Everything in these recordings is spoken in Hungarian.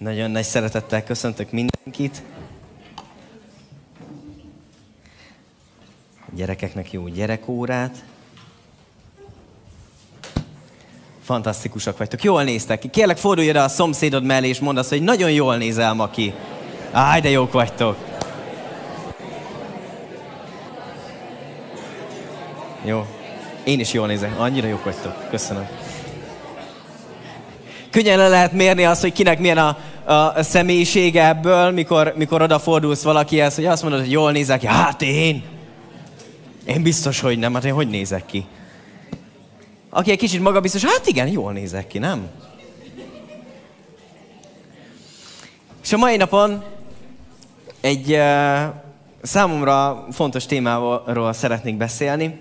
Nagyon nagy szeretettel köszöntök mindenkit. A gyerekeknek jó gyerekórát. Fantasztikusak vagytok. Jól néztek ki. Kérlek, fordulj ide a szomszédod mellé, és mondd azt, hogy nagyon jól nézel, Maki. Áj, de jók vagytok. Jó. Én is jól nézek. Annyira jók vagytok. Köszönöm. Könnyen le lehet mérni azt, hogy kinek milyen a, a személyisége ebből, mikor, mikor odafordulsz valakihez, hogy azt mondod, hogy jól nézek ki. Hát én? Én biztos, hogy nem. Hát én hogy nézek ki? Aki egy kicsit magabiztos, hát igen, jól nézek ki, nem? És a mai napon egy uh, számomra fontos témáról szeretnék beszélni.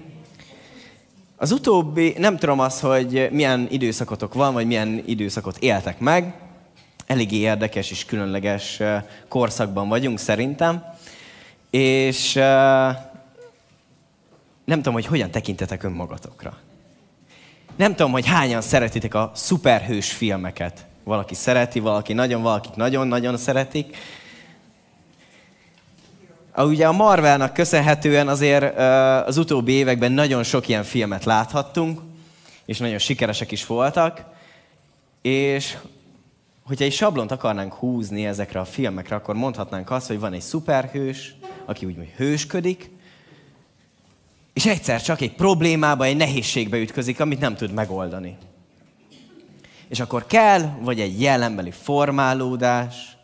Az utóbbi, nem tudom az, hogy milyen időszakotok van, vagy milyen időszakot éltek meg. Eléggé érdekes és különleges korszakban vagyunk szerintem. És nem tudom, hogy hogyan tekintetek önmagatokra. Nem tudom, hogy hányan szeretitek a szuperhős filmeket. Valaki szereti, valaki nagyon, valakik nagyon-nagyon szeretik. Ugye a Marvelnak köszönhetően azért az utóbbi években nagyon sok ilyen filmet láthattunk, és nagyon sikeresek is voltak, és hogyha egy sablont akarnánk húzni ezekre a filmekre, akkor mondhatnánk azt, hogy van egy szuperhős, aki úgy hősködik, és egyszer csak egy problémába, egy nehézségbe ütközik, amit nem tud megoldani. És akkor kell, vagy egy jelenbeli formálódás,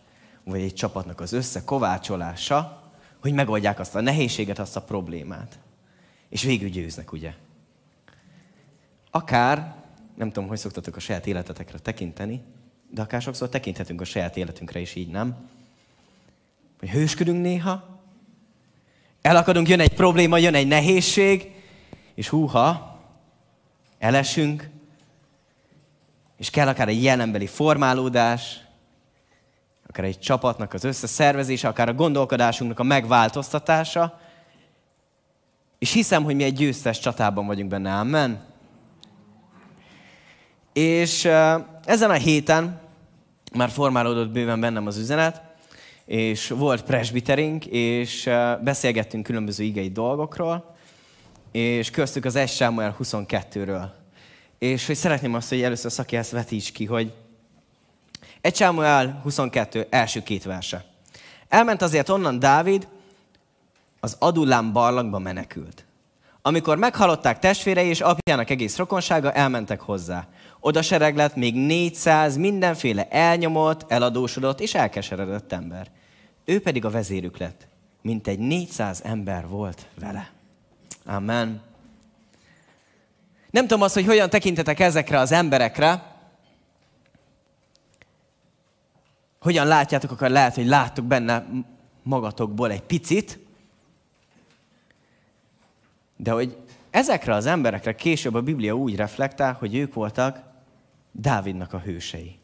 vagy egy csapatnak az összekovácsolása, hogy megoldják azt a nehézséget, azt a problémát. És végül győznek, ugye? Akár, nem tudom, hogy szoktatok a saját életetekre tekinteni, de akár sokszor tekinthetünk a saját életünkre is így, nem? Hogy hősködünk néha, elakadunk, jön egy probléma, jön egy nehézség, és húha, elesünk, és kell akár egy jelenbeli formálódás, akár egy csapatnak az összeszervezése, akár a gondolkodásunknak a megváltoztatása, és hiszem, hogy mi egy győztes csatában vagyunk benne, amen. És ezen a héten már formálódott bőven bennem az üzenet, és volt presbiterink, és beszélgettünk különböző igei dolgokról, és köztük az 1 Sámuel 22-ről. És hogy szeretném azt, hogy először Szaki ezt vetíts ki, hogy egy Sámuel 22 első két verse. Elment azért onnan Dávid, az Adullám barlangba menekült. Amikor meghallották testvérei és apjának egész rokonsága, elmentek hozzá. Oda sereg lett még 400 mindenféle elnyomott, eladósodott és elkeseredett ember. Ő pedig a vezérük lett. Mint egy 400 ember volt vele. Amen. Nem tudom azt, hogy hogyan tekintetek ezekre az emberekre, hogyan látjátok, akkor lehet, hogy láttok benne magatokból egy picit, de hogy ezekre az emberekre később a Biblia úgy reflektál, hogy ők voltak Dávidnak a hősei.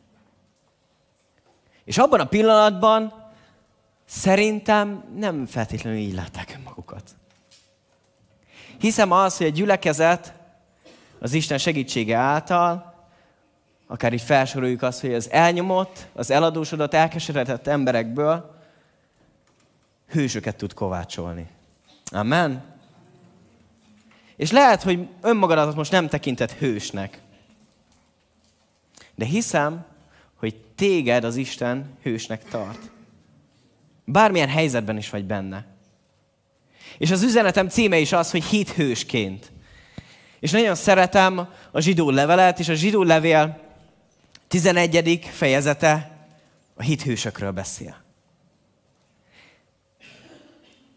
És abban a pillanatban szerintem nem feltétlenül így látták magukat. Hiszem az, hogy a gyülekezet az Isten segítsége által akár így felsoroljuk azt, hogy az elnyomott, az eladósodott, elkeseredett emberekből hősöket tud kovácsolni. Amen. És lehet, hogy önmagadat most nem tekintett hősnek. De hiszem, hogy téged az Isten hősnek tart. Bármilyen helyzetben is vagy benne. És az üzenetem címe is az, hogy hit hősként. És nagyon szeretem a zsidó levelet, és a zsidó levél 11. fejezete a hithősökről beszél.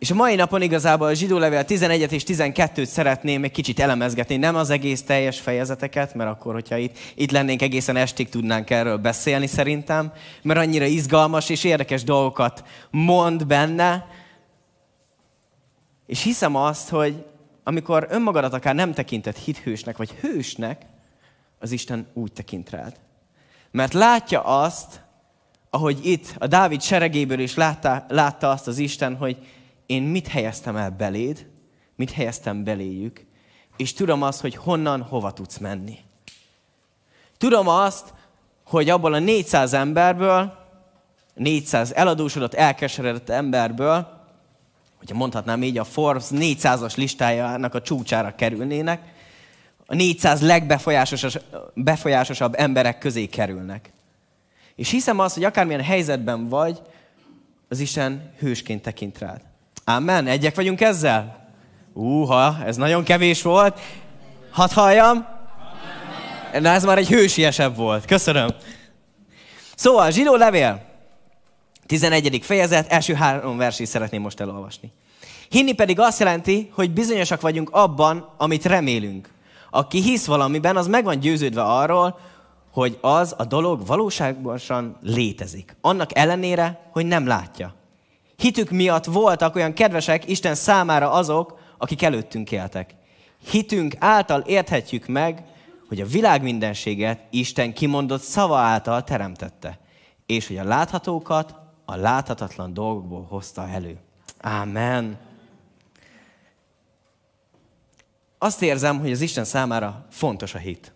És a mai napon igazából a zsidó levél 11 és 12-t szeretném egy kicsit elemezgetni, nem az egész teljes fejezeteket, mert akkor, hogyha itt, itt lennénk egészen estig tudnánk erről beszélni szerintem, mert annyira izgalmas és érdekes dolgokat mond benne. És hiszem azt, hogy amikor önmagadat akár nem tekintett hithősnek, vagy hősnek, az Isten úgy tekint rád. Mert látja azt, ahogy itt a Dávid seregéből is látta, látta azt az Isten, hogy én mit helyeztem el beléd, mit helyeztem beléjük, és tudom azt, hogy honnan, hova tudsz menni. Tudom azt, hogy abból a 400 emberből 400 eladósodott, elkeseredett emberből, hogyha mondhatnám így, a Forbes 400-as listájának a csúcsára kerülnének, a 400 legbefolyásosabb emberek közé kerülnek. És hiszem azt, hogy akármilyen helyzetben vagy, az Isten hősként tekint rád. Amen. Egyek vagyunk ezzel? Úha, ez nagyon kevés volt. Hadd halljam. Na ez már egy hősiesebb volt. Köszönöm. Szóval, zsidó levél, 11. fejezet, első három versét szeretném most elolvasni. Hinni pedig azt jelenti, hogy bizonyosak vagyunk abban, amit remélünk. Aki hisz valamiben, az meg van győződve arról, hogy az a dolog valóságban létezik. Annak ellenére, hogy nem látja. Hitük miatt voltak olyan kedvesek Isten számára azok, akik előttünk éltek. Hitünk által érthetjük meg, hogy a világ mindenséget Isten kimondott szava által teremtette, és hogy a láthatókat a láthatatlan dolgokból hozta elő. Ámen. Azt érzem, hogy az Isten számára fontos a hit.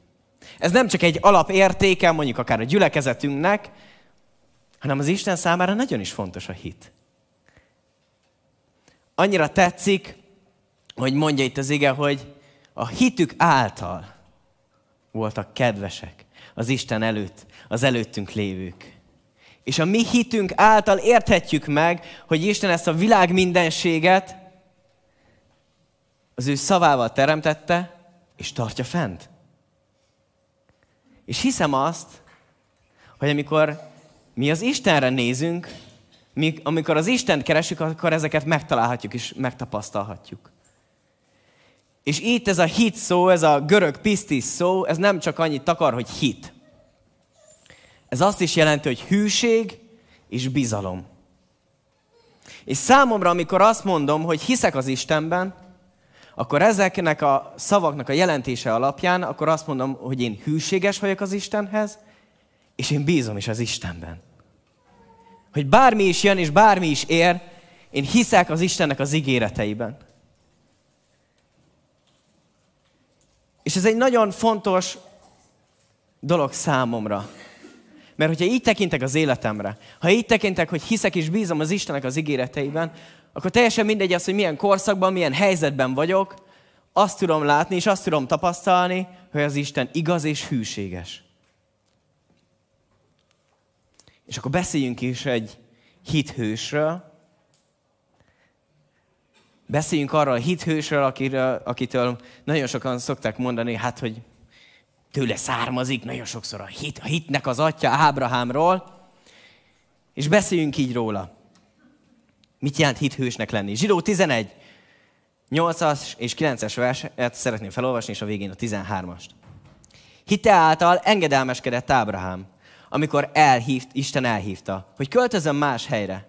Ez nem csak egy alapértéke, mondjuk akár a gyülekezetünknek, hanem az Isten számára nagyon is fontos a hit. Annyira tetszik, hogy mondja itt az ige, hogy a hitük által voltak kedvesek az Isten előtt, az előttünk lévők. És a mi hitünk által érthetjük meg, hogy Isten ezt a világ mindenséget az ő szavával teremtette, és tartja fent. És hiszem azt, hogy amikor mi az Istenre nézünk, mi, amikor az Istent keresünk, akkor ezeket megtalálhatjuk és megtapasztalhatjuk. És itt ez a hit szó, ez a görög pisztis szó, ez nem csak annyit takar, hogy hit. Ez azt is jelenti, hogy hűség és bizalom. És számomra, amikor azt mondom, hogy hiszek az Istenben, akkor ezeknek a szavaknak a jelentése alapján, akkor azt mondom, hogy én hűséges vagyok az Istenhez, és én bízom is az Istenben. Hogy bármi is jön, és bármi is ér, én hiszek az Istennek az ígéreteiben. És ez egy nagyon fontos dolog számomra. Mert hogyha így tekintek az életemre, ha így tekintek, hogy hiszek és bízom az Istennek az ígéreteiben, akkor teljesen mindegy az, hogy milyen korszakban, milyen helyzetben vagyok, azt tudom látni, és azt tudom tapasztalni, hogy az Isten igaz és hűséges. És akkor beszéljünk is egy hithősről. Beszéljünk arról a hithősről, akiről, akitől nagyon sokan szokták mondani, hát, hogy tőle származik nagyon sokszor a hit, a hitnek az atya Ábrahámról, és beszéljünk így róla. Mit jelent hithősnek lenni? Zsidó 11, 8-as és 9-es verset szeretném felolvasni, és a végén a 13-ast. Hite által engedelmeskedett Ábrahám, amikor elhívt, Isten elhívta, hogy költözön más helyre.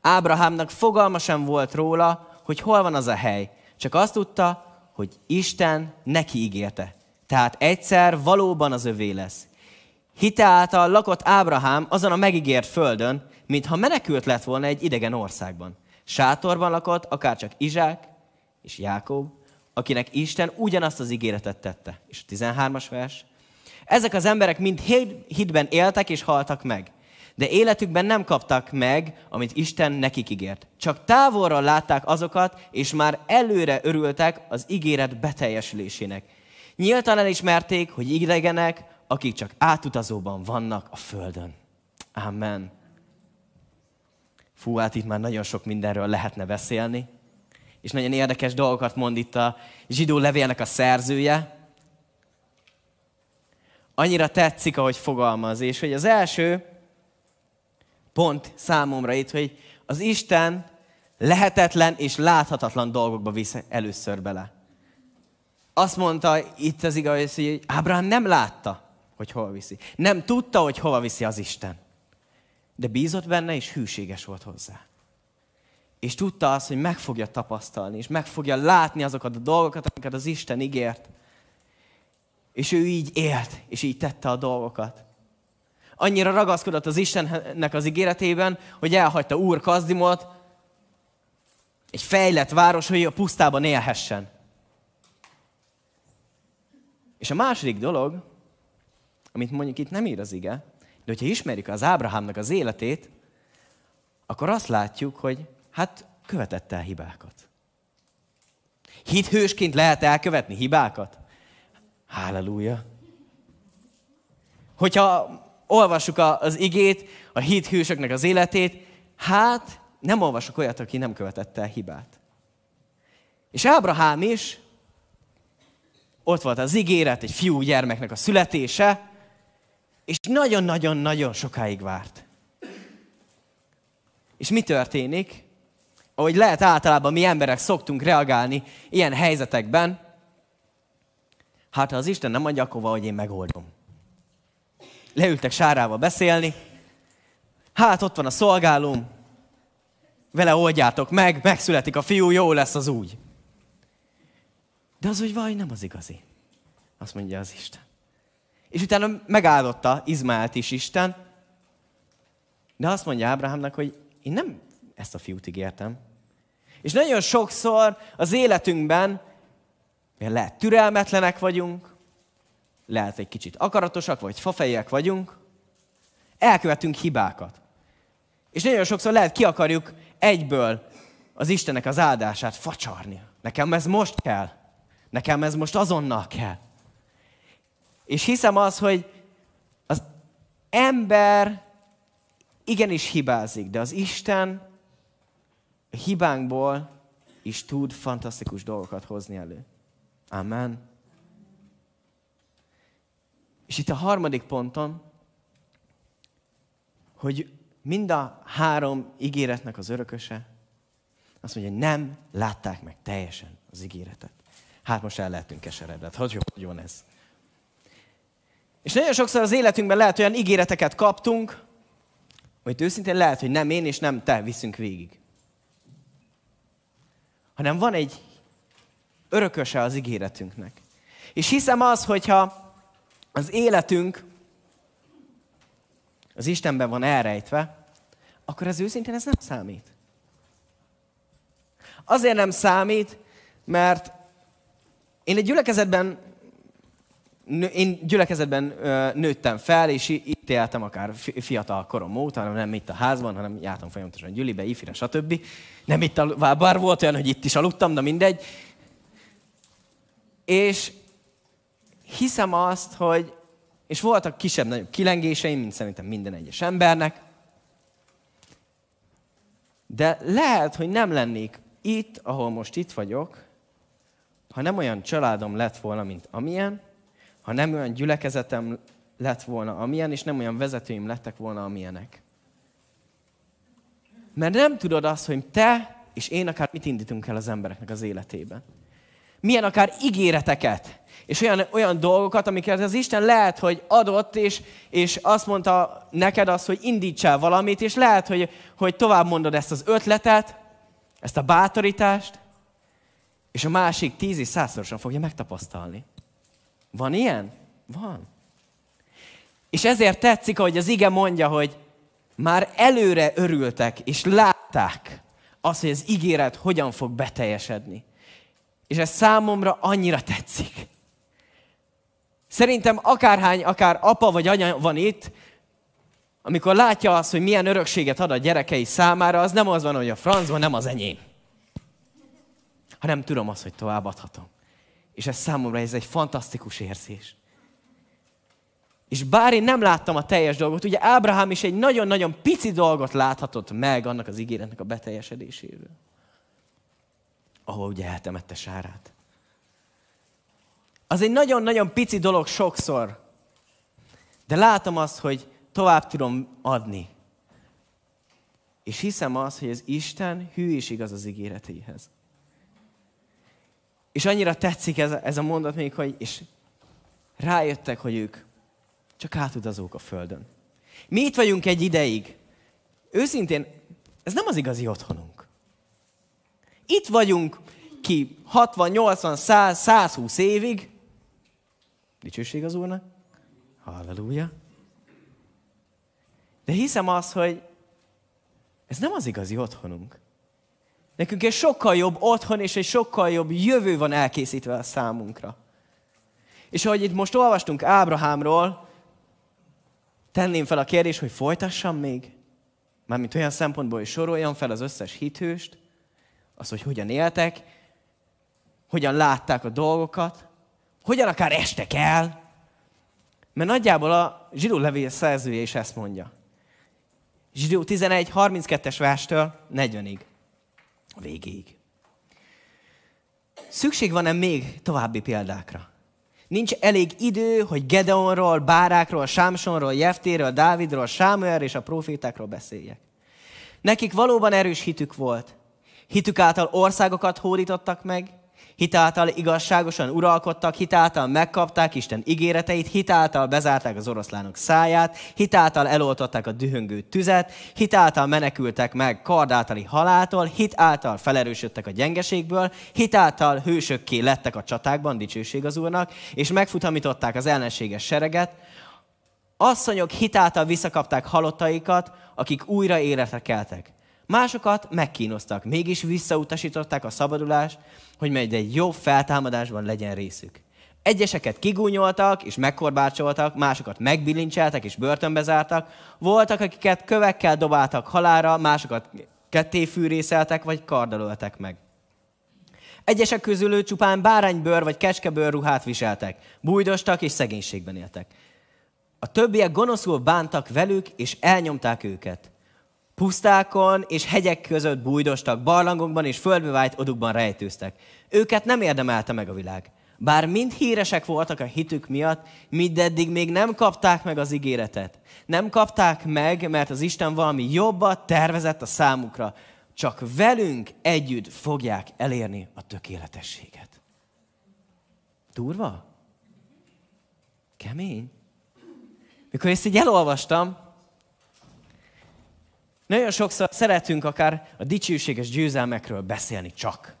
Ábrahámnak fogalma sem volt róla, hogy hol van az a hely, csak azt tudta, hogy Isten neki ígérte. Tehát egyszer valóban az övé lesz. Hite által lakott Ábrahám azon a megígért földön, mintha menekült lett volna egy idegen országban. Sátorban lakott, akárcsak Izsák és Jákob, akinek Isten ugyanazt az ígéretet tette. És a 13-as vers. Ezek az emberek mind hitben éltek és haltak meg. De életükben nem kaptak meg, amit Isten nekik ígért. Csak távolról látták azokat, és már előre örültek az ígéret beteljesülésének. Nyíltan elismerték, hogy idegenek, akik csak átutazóban vannak a földön. Amen. Fú, hát itt már nagyon sok mindenről lehetne beszélni. És nagyon érdekes dolgokat mond itt a zsidó levélnek a szerzője. Annyira tetszik, ahogy fogalmaz, és hogy az első pont számomra itt, hogy az Isten lehetetlen és láthatatlan dolgokba visz először bele. Azt mondta itt az igaz, hogy Ábrahám nem látta, hogy hova viszi. Nem tudta, hogy hova viszi az Isten de bízott benne, és hűséges volt hozzá. És tudta azt, hogy meg fogja tapasztalni, és meg fogja látni azokat a dolgokat, amiket az Isten ígért. És ő így élt, és így tette a dolgokat. Annyira ragaszkodott az Istennek az ígéretében, hogy elhagyta Úr Kazdimot, egy fejlett város, hogy a pusztában élhessen. És a második dolog, amit mondjuk itt nem ír az ige, de hogyha ismerjük az Ábrahámnak az életét, akkor azt látjuk, hogy hát követett el hibákat. Hithősként lehet elkövetni hibákat? Halleluja! Hogyha olvassuk az igét, a hithősöknek az életét, hát nem olvasok olyat, aki nem követett el hibát. És Ábrahám is, ott volt az ígéret, egy fiú gyermeknek a születése, és nagyon-nagyon-nagyon sokáig várt. És mi történik? Ahogy lehet általában mi emberek szoktunk reagálni ilyen helyzetekben, hát ha az Isten nem adja, akkor hogy én megoldom. Leültek Sárával beszélni, hát ott van a szolgálóm, vele oldjátok meg, megszületik a fiú, jó lesz az úgy. De az, hogy vaj, nem az igazi. Azt mondja az Isten. És utána megáldotta Izmaelt is Isten, de azt mondja Ábrahámnak, hogy én nem ezt a fiút ígértem. És nagyon sokszor az életünkben lehet türelmetlenek vagyunk, lehet egy kicsit akaratosak, vagy fafejek vagyunk, elkövetünk hibákat. És nagyon sokszor lehet ki akarjuk egyből az Istenek az áldását facsarni. Nekem ez most kell. Nekem ez most azonnal kell. És hiszem az, hogy az ember igenis hibázik, de az Isten a hibánkból is tud fantasztikus dolgokat hozni elő. Amen. És itt a harmadik ponton, hogy mind a három ígéretnek az örököse azt mondja, hogy nem látták meg teljesen az ígéretet. Hát most el lehetünk keseredett. Hogy, hogy van ez? És nagyon sokszor az életünkben lehet olyan ígéreteket kaptunk, hogy őszintén lehet, hogy nem én és nem te viszünk végig. Hanem van egy örököse az ígéretünknek. És hiszem az, hogyha az életünk az Istenben van elrejtve, akkor ez őszintén ez nem számít. Azért nem számít, mert én egy gyülekezetben én gyülekezetben nőttem fel, és itt éltem akár fiatal korom óta, nem itt a házban, hanem jártam folyamatosan gyülibe, ifire, stb. Nem itt, a, bár volt olyan, hogy itt is aludtam, de mindegy. És hiszem azt, hogy, és voltak kisebb-nagyobb kilengéseim, mint szerintem minden egyes embernek, de lehet, hogy nem lennék itt, ahol most itt vagyok, ha nem olyan családom lett volna, mint amilyen, ha nem olyan gyülekezetem lett volna, amilyen, és nem olyan vezetőim lettek volna, amilyenek. Mert nem tudod azt, hogy te és én akár mit indítunk el az embereknek az életében. Milyen akár ígéreteket, és olyan, olyan dolgokat, amiket az Isten lehet, hogy adott, és, és azt mondta neked azt, hogy indítsál valamit, és lehet, hogy, hogy tovább mondod ezt az ötletet, ezt a bátorítást, és a másik tíz és százszorosan fogja megtapasztalni. Van ilyen? Van. És ezért tetszik, hogy az ige mondja, hogy már előre örültek, és látták azt, hogy az ígéret hogyan fog beteljesedni. És ez számomra annyira tetszik. Szerintem akárhány, akár apa vagy anya van itt, amikor látja azt, hogy milyen örökséget ad a gyerekei számára, az nem az van, hogy a francban nem az enyém. Hanem tudom azt, hogy továbbadhatom. És ez számomra ez egy fantasztikus érzés. És bár én nem láttam a teljes dolgot, ugye Ábrahám is egy nagyon-nagyon pici dolgot láthatott meg annak az ígéretnek a beteljesedéséről. Ahol ugye eltemette Sárát. Az egy nagyon-nagyon pici dolog sokszor. De látom azt, hogy tovább tudom adni. És hiszem azt, hogy az Isten hű és igaz az ígéretéhez. És annyira tetszik ez, ez a mondat még, hogy és rájöttek, hogy ők csak átutazók a Földön. Mi itt vagyunk egy ideig. Őszintén, ez nem az igazi otthonunk. Itt vagyunk ki 60, 80, 100, 120 évig. Dicsőség az Úrnak. Halleluja. De hiszem azt, hogy ez nem az igazi otthonunk. Nekünk egy sokkal jobb otthon és egy sokkal jobb jövő van elkészítve a számunkra. És ahogy itt most olvastunk Ábrahámról, tenném fel a kérdést, hogy folytassam még? mármint olyan szempontból, hogy soroljam fel az összes hithőst, az, hogy hogyan éltek, hogyan látták a dolgokat, hogyan akár estek el, mert nagyjából a zsidó levél szerzője is ezt mondja. Zsidó 11, 32-es verstől 40-ig. A végéig. Szükség van-e még további példákra? Nincs elég idő, hogy Gedeonról, Bárákról, Sámsonról, Jeftéről, Dávidról, Sámuel és a profétákról beszéljek. Nekik valóban erős hitük volt. Hitük által országokat hódítottak meg, hitáltal igazságosan uralkodtak, hitáltal megkapták Isten ígéreteit, hitáltal bezárták az oroszlánok száját, hitáltal eloltották a dühöngő tüzet, hitáltal menekültek meg kardáltali haláltól, hitáltal felerősödtek a gyengeségből, hitáltal hősökké lettek a csatákban, dicsőség az Úrnak, és megfutamították az ellenséges sereget, Asszonyok hitáltal visszakapták halottaikat, akik újra életre keltek. Másokat megkínoztak, mégis visszautasították a szabadulást, hogy majd egy jobb feltámadásban legyen részük. Egyeseket kigúnyoltak és megkorbácsoltak, másokat megbilincseltek és börtönbe zártak, voltak, akiket kövekkel dobáltak halára, másokat kettéfűrészeltek vagy kardalöltek meg. Egyesek közül csupán báránybőr vagy kecskebőr ruhát viseltek, bújdostak és szegénységben éltek. A többiek gonoszul bántak velük, és elnyomták őket. Pusztákon és hegyek között bújdostak, barlangokban és földbevájt odukban rejtőztek. Őket nem érdemelte meg a világ. Bár mind híresek voltak a hitük miatt, mindeddig még nem kapták meg az ígéretet. Nem kapták meg, mert az Isten valami jobbat tervezett a számukra. Csak velünk együtt fogják elérni a tökéletességet. Durva? Kemény? Mikor ezt így elolvastam, nagyon sokszor szeretünk akár a dicsőséges győzelmekről beszélni csak.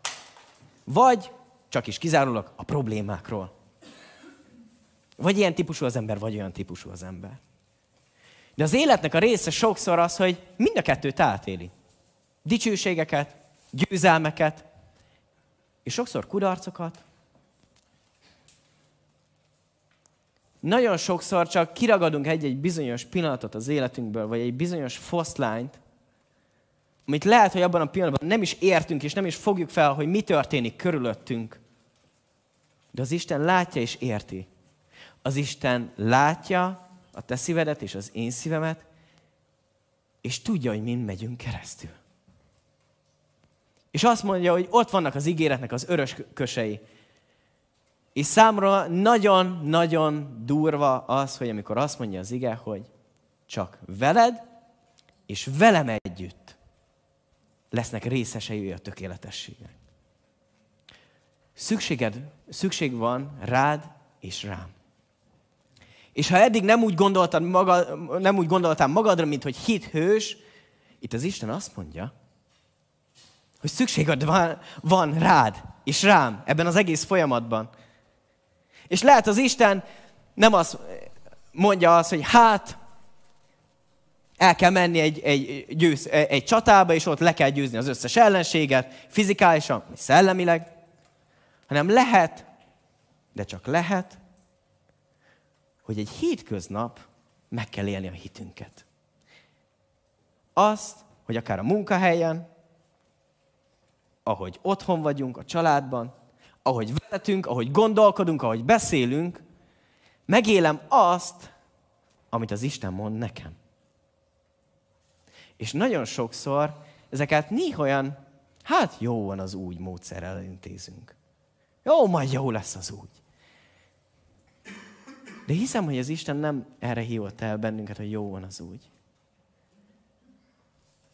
Vagy csak is kizárólag a problémákról. Vagy ilyen típusú az ember, vagy olyan típusú az ember. De az életnek a része sokszor az, hogy mind a kettőt átéli. Dicsőségeket, győzelmeket, és sokszor kudarcokat, nagyon sokszor csak kiragadunk egy-egy bizonyos pillanatot az életünkből, vagy egy bizonyos foszlányt, amit lehet, hogy abban a pillanatban nem is értünk, és nem is fogjuk fel, hogy mi történik körülöttünk. De az Isten látja és érti. Az Isten látja a te szívedet és az én szívemet, és tudja, hogy mind megyünk keresztül. És azt mondja, hogy ott vannak az ígéretnek az örös kösei. És számomra nagyon-nagyon durva az, hogy amikor azt mondja az ige, hogy csak veled és velem együtt lesznek részesei a tökéletességnek. Szükséged, szükség van rád és rám. És ha eddig nem úgy, gondoltad maga, nem úgy gondoltál magadra, mint hogy hit hős, itt az Isten azt mondja, hogy szükséged van, van rád és rám ebben az egész folyamatban. És lehet az Isten nem azt mondja azt, hogy hát, el kell menni egy, egy, győz, egy csatába, és ott le kell győzni az összes ellenséget, fizikálisan, szellemileg, hanem lehet, de csak lehet, hogy egy hétköznap meg kell élni a hitünket. Azt, hogy akár a munkahelyen, ahogy otthon vagyunk, a családban, ahogy vezetünk, ahogy gondolkodunk, ahogy beszélünk, megélem azt, amit az Isten mond nekem. És nagyon sokszor ezeket néha olyan, hát jó van az úgy módszerrel intézünk. Jó, majd jó lesz az úgy. De hiszem, hogy az Isten nem erre hívott el bennünket, hogy jó van az úgy.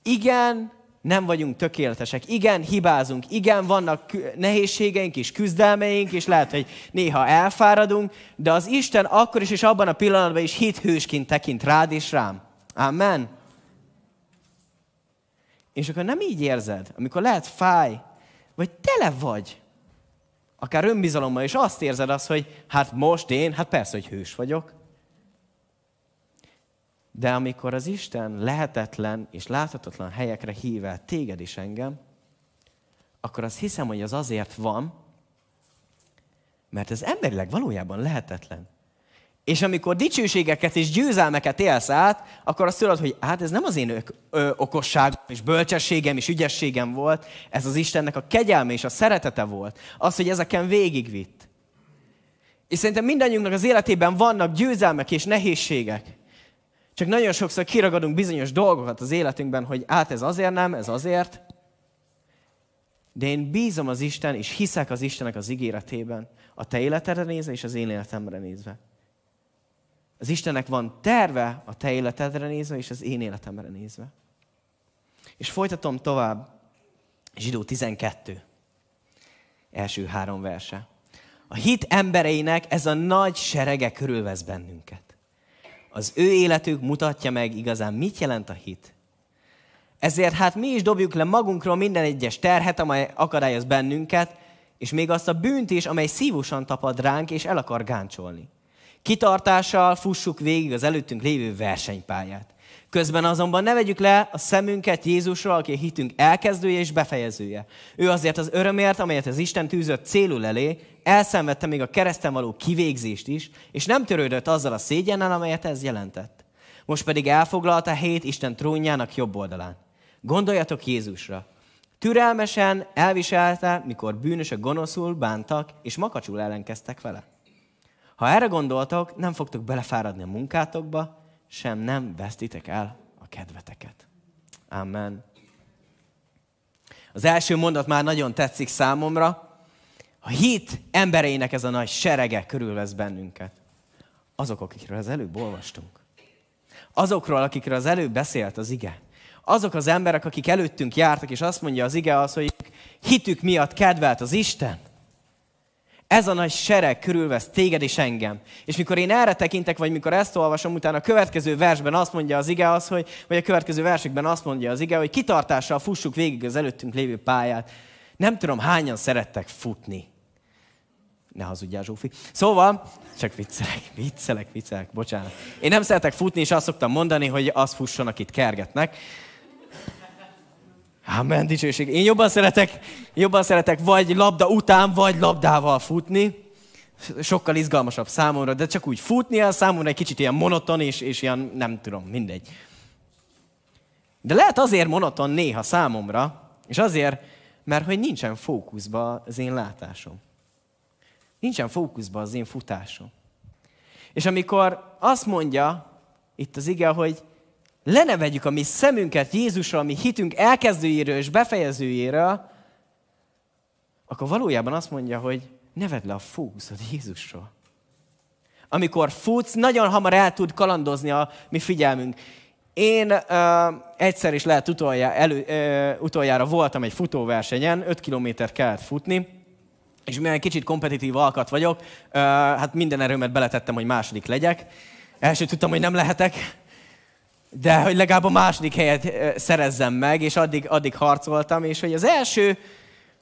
Igen, nem vagyunk tökéletesek. Igen, hibázunk. Igen, vannak nehézségeink és küzdelmeink, és lehet, hogy néha elfáradunk, de az Isten akkor is és abban a pillanatban is hithősként tekint rád és rám. Amen. És akkor nem így érzed, amikor lehet fáj, vagy tele vagy, akár önbizalommal, és azt érzed azt, hogy hát most én, hát persze, hogy hős vagyok, de amikor az Isten lehetetlen és láthatatlan helyekre hív el téged is engem, akkor azt hiszem, hogy az azért van, mert ez emberileg valójában lehetetlen. És amikor dicsőségeket és győzelmeket élsz át, akkor azt tudod, hogy hát ez nem az én ö, ö, okosságom és bölcsességem és ügyességem volt, ez az Istennek a kegyelme és a szeretete volt. Az, hogy ezeken végigvitt. És szerintem mindannyiunknak az életében vannak győzelmek és nehézségek. Csak nagyon sokszor kiragadunk bizonyos dolgokat az életünkben, hogy át ez azért nem, ez azért. De én bízom az Isten, és hiszek az Istennek az ígéretében, a te életedre nézve és az én életemre nézve. Az Istennek van terve a te életedre nézve és az én életemre nézve. És folytatom tovább. Zsidó 12. Első három verse. A hit embereinek ez a nagy serege körülvesz bennünket. Az ő életük mutatja meg igazán, mit jelent a hit. Ezért hát mi is dobjuk le magunkról minden egyes terhet, amely akadályoz bennünket, és még azt a bűnt is, amely szívosan tapad ránk, és el akar gáncsolni. Kitartással fussuk végig az előttünk lévő versenypályát. Közben azonban ne vegyük le a szemünket Jézusról, aki a hitünk elkezdője és befejezője. Ő azért az örömért, amelyet az Isten tűzött célul elé, elszenvedte még a kereszten való kivégzést is, és nem törődött azzal a szégyennel, amelyet ez jelentett. Most pedig elfoglalta hét Isten trónjának jobb oldalán. Gondoljatok Jézusra. Türelmesen elviselte, mikor bűnösök gonoszul bántak, és makacsul ellenkeztek vele. Ha erre gondoltok, nem fogtok belefáradni a munkátokba, sem nem vesztitek el a kedveteket. Amen. Az első mondat már nagyon tetszik számomra. A hit embereinek ez a nagy serege körülvesz bennünket. Azok, akikről az előbb olvastunk. Azokról, akikről az előbb beszélt az ige. Azok az emberek, akik előttünk jártak, és azt mondja az ige az, hogy hitük miatt kedvelt az Isten. Ez a nagy sereg körülvesz téged és engem. És mikor én erre tekintek, vagy mikor ezt olvasom, utána a következő versben azt mondja az ige az, hogy, vagy a következő versekben azt mondja az ige, hogy kitartással fussuk végig az előttünk lévő pályát. Nem tudom, hányan szerettek futni. Ne hazudjál, Zsófi. Szóval, csak viccelek, viccelek, viccelek, bocsánat. Én nem szeretek futni, és azt szoktam mondani, hogy az fusson, akit kergetnek. Amen, dicsőség. Én jobban szeretek, jobban szeretek vagy labda után, vagy labdával futni. Sokkal izgalmasabb számomra, de csak úgy futni a számomra egy kicsit ilyen monoton, és, és ilyen, nem tudom, mindegy. De lehet azért monoton néha számomra, és azért, mert hogy nincsen fókuszba az én látásom. Nincsen fókuszba az én futásom. És amikor azt mondja itt az ige, hogy le ne vegyük a mi szemünket Jézusra, a mi hitünk elkezdőjéről és befejezőjéről, akkor valójában azt mondja, hogy ne vedd le a fókuszod Jézusról. Amikor futsz, nagyon hamar el tud kalandozni a mi figyelmünk. Én uh, egyszer is lehet utoljára, elő, uh, utoljára voltam egy futóversenyen, 5 kilométer kellett futni, és mivel kicsit kompetitív alkat vagyok, uh, hát minden erőmet beletettem, hogy második legyek. Első tudtam, hogy nem lehetek, de hogy legalább a második helyet szerezzem meg, és addig, addig harcoltam, és hogy az első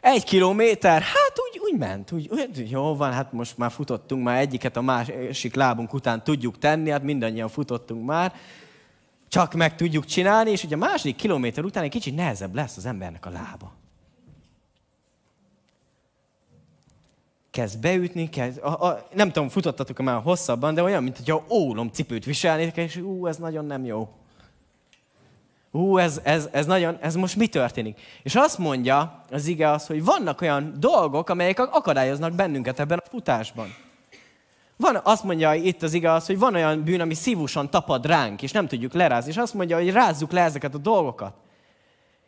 egy kilométer, hát úgy, úgy ment, úgy, úgy, jó van, hát most már futottunk, már egyiket a másik lábunk után tudjuk tenni, hát mindannyian futottunk már, csak meg tudjuk csinálni, és ugye a második kilométer után egy kicsit nehezebb lesz az embernek a lába. kezd beütni, kezd, a, a, nem tudom, futottatok -e már hosszabban, de olyan, mint hogyha ólom cipőt viselnétek, és ú, ez nagyon nem jó. Ú, ez, ez, ez, nagyon, ez most mi történik? És azt mondja az ige az, hogy vannak olyan dolgok, amelyek akadályoznak bennünket ebben a futásban. Van, azt mondja itt az ige az, hogy van olyan bűn, ami szívusan tapad ránk, és nem tudjuk lerázni. És azt mondja, hogy rázzuk le ezeket a dolgokat.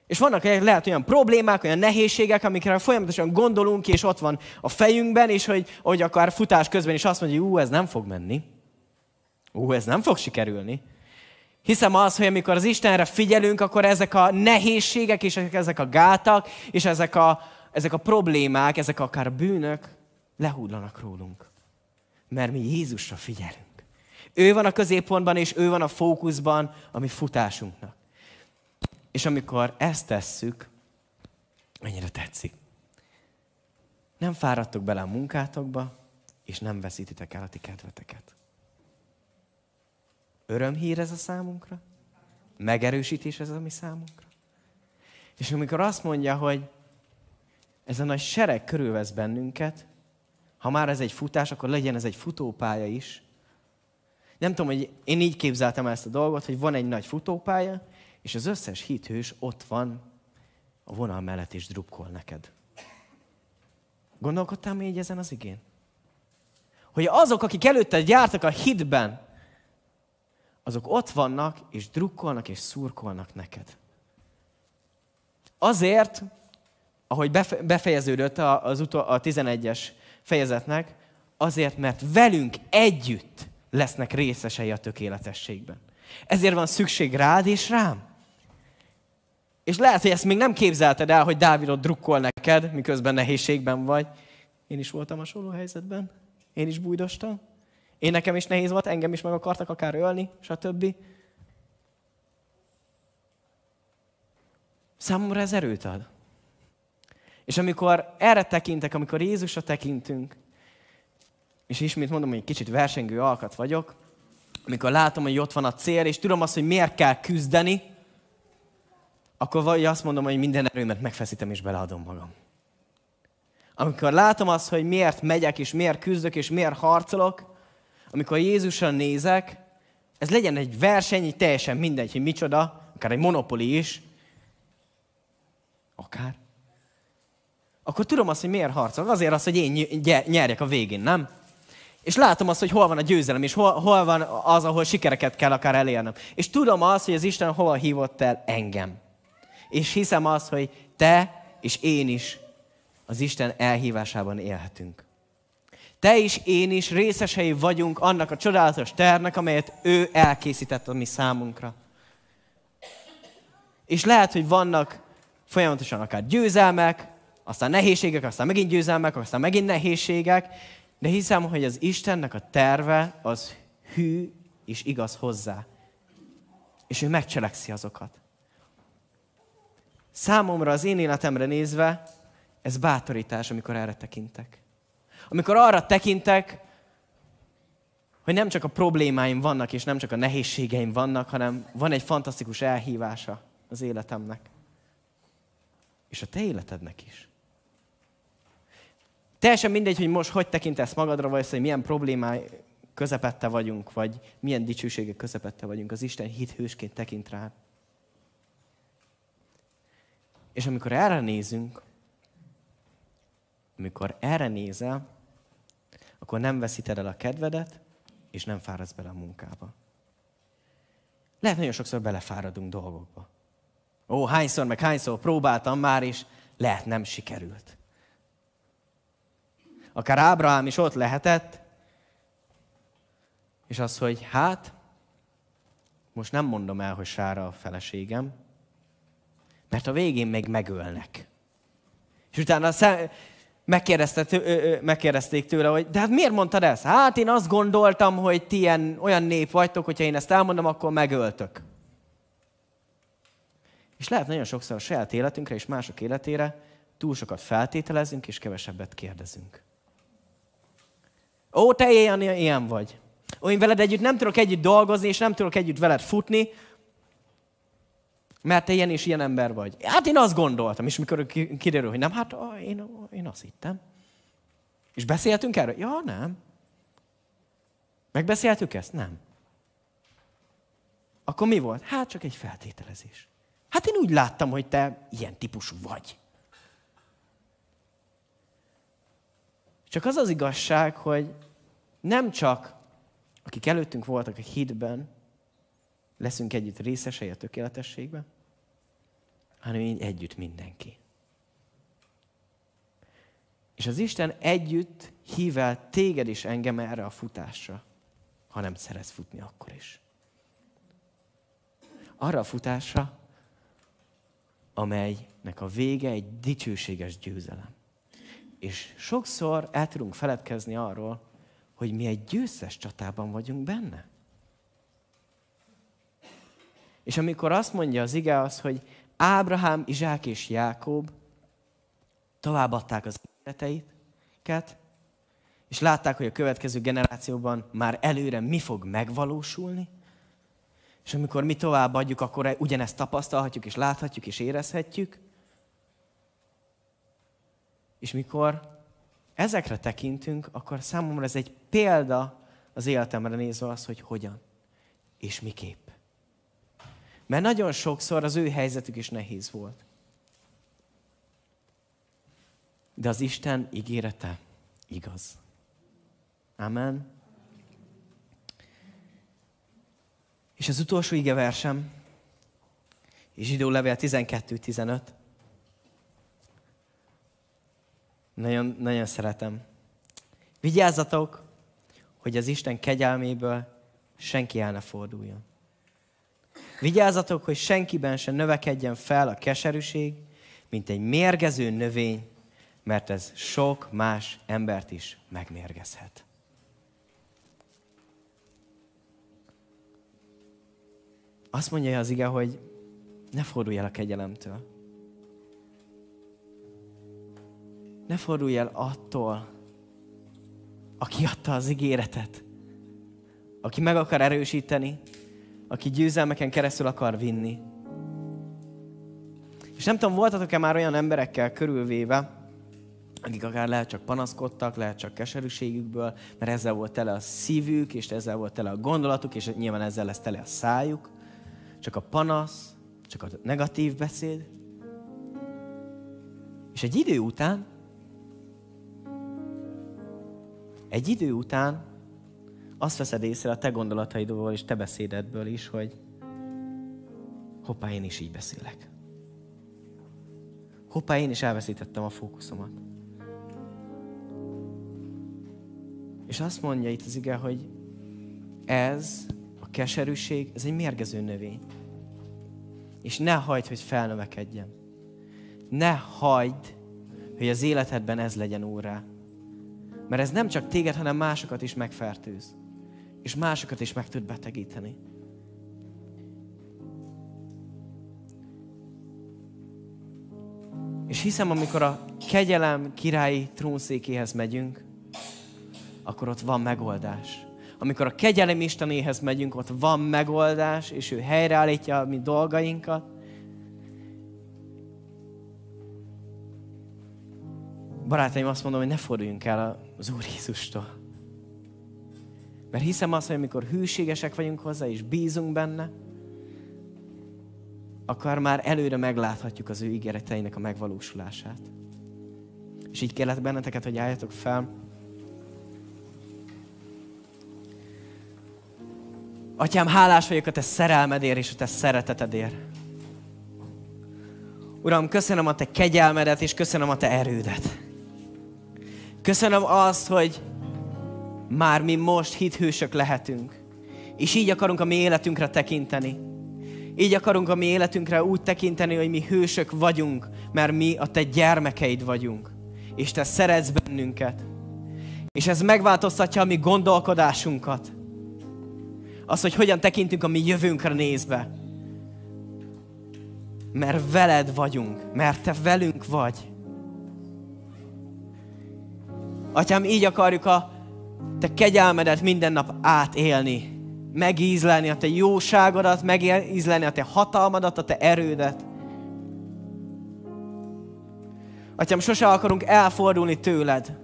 És vannak lehet olyan problémák, olyan nehézségek, amikre folyamatosan gondolunk, és ott van a fejünkben, és hogy, hogy akár futás közben is azt mondja, hogy ú, ez nem fog menni. Ú, ez nem fog sikerülni. Hiszem az, hogy amikor az Istenre figyelünk, akkor ezek a nehézségek, és ezek a gátak, és ezek a, ezek a problémák, ezek akár bűnök lehúdlanak rólunk. Mert mi Jézusra figyelünk. Ő van a középpontban, és ő van a fókuszban a mi futásunknak. És amikor ezt tesszük, mennyire tetszik. Nem fáradtok bele a munkátokba, és nem veszítitek el a ti kedveteket. Örömhír ez a számunkra? Megerősítés ez a mi számunkra? És amikor azt mondja, hogy ez a nagy sereg körülvesz bennünket, ha már ez egy futás, akkor legyen ez egy futópálya is, nem tudom, hogy én így képzeltem ezt a dolgot, hogy van egy nagy futópálya, és az összes hithős ott van a vonal mellett, és drukkol neked. Gondolkodtál még ezen az igén? Hogy azok, akik előtte jártak a hitben, azok ott vannak, és drukkolnak, és szurkolnak neked. Azért, ahogy befejeződött az utol, a 11-es fejezetnek, azért, mert velünk együtt lesznek részesei a tökéletességben. Ezért van szükség rád és rám. És lehet, hogy ezt még nem képzelted el, hogy Dávidot drukkol neked, miközben nehézségben vagy. Én is voltam hasonló helyzetben. Én is bújdostam. Én nekem is nehéz volt, engem is meg akartak akár ölni, stb. Számomra ez erőt ad. És amikor erre tekintek, amikor Jézusra tekintünk, és ismét mondom, hogy egy kicsit versengő alkat vagyok, amikor látom, hogy ott van a cél, és tudom azt, hogy miért kell küzdeni, akkor vagy azt mondom, hogy minden erőmet megfeszítem és beleadom magam. Amikor látom azt, hogy miért megyek, és miért küzdök, és miért harcolok, amikor Jézusra nézek, ez legyen egy verseny, így teljesen mindegy, hogy micsoda, akár egy monopoli is, akár, akkor tudom azt, hogy miért harcolok. Azért az, hogy én nyerjek a végén, nem? És látom azt, hogy hol van a győzelem, és hol, hol van az, ahol sikereket kell akár elérnem. És tudom azt, hogy az Isten hol hívott el engem. És hiszem azt, hogy te és én is az Isten elhívásában élhetünk. Te is, én is részesei vagyunk annak a csodálatos tervnek, amelyet ő elkészített a mi számunkra. És lehet, hogy vannak folyamatosan akár győzelmek, aztán nehézségek, aztán megint győzelmek, aztán megint nehézségek, de hiszem, hogy az Istennek a terve az hű és igaz hozzá. És ő megcselekszi azokat. Számomra az én életemre nézve ez bátorítás, amikor erre tekintek. Amikor arra tekintek, hogy nem csak a problémáim vannak, és nem csak a nehézségeim vannak, hanem van egy fantasztikus elhívása az életemnek. És a te életednek is. Teljesen mindegy, hogy most hogy tekintesz magadra, vagy hogy milyen problémái közepette vagyunk, vagy milyen dicsőségek közepette vagyunk. Az Isten hithősként tekint rá. És amikor erre nézünk, amikor erre nézel, akkor nem veszíted el a kedvedet, és nem fáradsz bele a munkába. Lehet, nagyon sokszor belefáradunk dolgokba. Ó, hányszor, meg hányszor próbáltam már, és lehet nem sikerült. Akár Ábrahám is ott lehetett, és az, hogy hát, most nem mondom el, hogy Sára a feleségem, mert a végén még megölnek. És utána megkérdezték tőle, hogy de hát miért mondtad ezt? Hát én azt gondoltam, hogy ti ilyen, olyan nép vagytok, hogyha én ezt elmondom, akkor megöltök. És lehet nagyon sokszor a saját életünkre és mások életére túl sokat feltételezünk, és kevesebbet kérdezünk. Ó, te ilyen, ilyen vagy. Ó, én veled együtt nem tudok együtt dolgozni, és nem tudok együtt veled futni, mert te ilyen és ilyen ember vagy. Hát én azt gondoltam, és mikor kiderül, hogy nem, hát én, én azt hittem. És beszéltünk erről? Ja, nem. Megbeszéltük ezt? Nem. Akkor mi volt? Hát csak egy feltételezés. Hát én úgy láttam, hogy te ilyen típusú vagy. Csak az az igazság, hogy nem csak akik előttünk voltak a hitben, leszünk együtt részesei a tökéletességben, hanem így együtt mindenki. És az Isten együtt hív el téged és engem erre a futásra, ha nem szeretsz futni akkor is. Arra a futásra, amelynek a vége egy dicsőséges győzelem. És sokszor el tudunk feledkezni arról, hogy mi egy győztes csatában vagyunk benne. És amikor azt mondja az ige az, hogy Ábrahám, Izsák és Jákob továbbadták az életeiket, és látták, hogy a következő generációban már előre mi fog megvalósulni, és amikor mi továbbadjuk, akkor ugyanezt tapasztalhatjuk, és láthatjuk, és érezhetjük. És mikor ezekre tekintünk, akkor számomra ez egy példa az életemre nézve az, hogy hogyan és miképp. Mert nagyon sokszor az ő helyzetük is nehéz volt. De az Isten ígérete igaz. Amen. És az utolsó ige versem, Zsidó levél 12-15. Nagyon, nagyon szeretem. Vigyázzatok, hogy az Isten kegyelméből senki el ne forduljon. Vigyázzatok, hogy senkiben se növekedjen fel a keserűség, mint egy mérgező növény, mert ez sok más embert is megmérgezhet. Azt mondja az ige, hogy ne fordulj el a kegyelemtől. Ne fordulj el attól, aki adta az ígéretet, aki meg akar erősíteni, aki győzelmeken keresztül akar vinni. És nem tudom, voltatok-e már olyan emberekkel körülvéve, akik akár lehet csak panaszkodtak, lehet csak keserűségükből, mert ezzel volt tele a szívük, és ezzel volt tele a gondolatuk, és nyilván ezzel lesz tele a szájuk. Csak a panasz, csak a negatív beszéd. És egy idő után, egy idő után azt veszed észre a te gondolataidból és te beszédedből is, hogy hoppá, én is így beszélek. Hoppá, én is elveszítettem a fókuszomat. És azt mondja itt az ige, hogy ez a keserűség, ez egy mérgező növény. És ne hagyd, hogy felnövekedjen. Ne hagyd, hogy az életedben ez legyen órá. Mert ez nem csak téged, hanem másokat is megfertőz. És másokat is meg tud betegíteni. És hiszem, amikor a kegyelem királyi trónszékéhez megyünk, akkor ott van megoldás. Amikor a kegyelem Istenéhez megyünk, ott van megoldás, és ő helyreállítja a mi dolgainkat. Barátaim, azt mondom, hogy ne forduljunk el az Úr Jézustól. Mert hiszem azt, hogy amikor hűségesek vagyunk hozzá, és bízunk benne, akkor már előre megláthatjuk az ő ígéreteinek a megvalósulását. És így kellett benneteket, hogy álljatok fel. Atyám, hálás vagyok a te szerelmedért és a te szeretetedért. Uram, köszönöm a te kegyelmedet, és köszönöm a te erődet. Köszönöm azt, hogy már mi most hithősök lehetünk. És így akarunk a mi életünkre tekinteni. Így akarunk a mi életünkre úgy tekinteni, hogy mi hősök vagyunk, mert mi a te gyermekeid vagyunk. És te szeretsz bennünket. És ez megváltoztatja a mi gondolkodásunkat az, hogy hogyan tekintünk a mi jövőnkre nézve. Mert veled vagyunk, mert te velünk vagy. Atyám, így akarjuk a te kegyelmedet minden nap átélni. Megízlelni a te jóságodat, megízlelni a te hatalmadat, a te erődet. Atyám, sose akarunk elfordulni tőled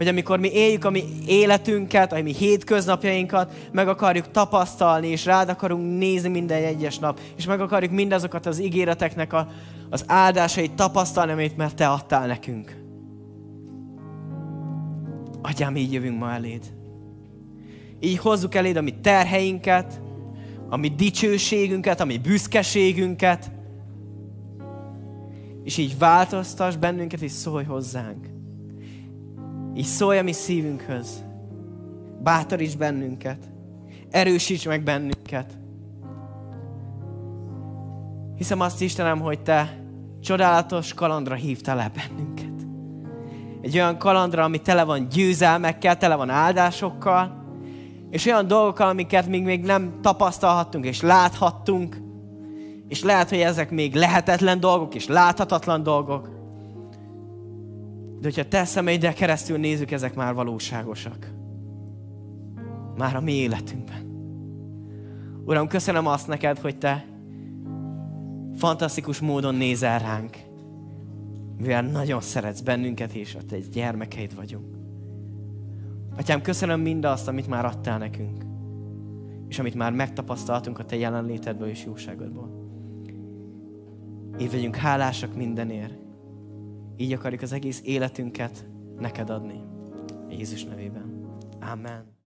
hogy amikor mi éljük a mi életünket, a mi hétköznapjainkat, meg akarjuk tapasztalni, és rád akarunk nézni minden egyes nap, és meg akarjuk mindazokat az ígéreteknek a, az áldásait tapasztalni, amit mert Te adtál nekünk. Atyám, így jövünk ma eléd. Így hozzuk eléd a mi terheinket, a mi dicsőségünket, a mi büszkeségünket, és így változtass bennünket, és szólj hozzánk. Így szólj a mi szívünkhöz. Bátoríts bennünket. Erősíts meg bennünket. Hiszem azt, Istenem, hogy Te csodálatos kalandra hívtál le bennünket. Egy olyan kalandra, ami tele van győzelmekkel, tele van áldásokkal, és olyan dolgokkal, amiket még, még nem tapasztalhattunk és láthattunk, és lehet, hogy ezek még lehetetlen dolgok és láthatatlan dolgok, de hogyha te szemeiddel keresztül nézzük, ezek már valóságosak. Már a mi életünkben. Uram, köszönöm azt neked, hogy te fantasztikus módon nézel ránk. Mivel nagyon szeretsz bennünket, és a te gyermekeid vagyunk. Atyám, köszönöm mindazt, amit már adtál nekünk, és amit már megtapasztaltunk a Te jelenlétedből és jóságodból. Így vagyunk hálásak mindenért. Így akarjuk az egész életünket neked adni. Jézus nevében. Amen.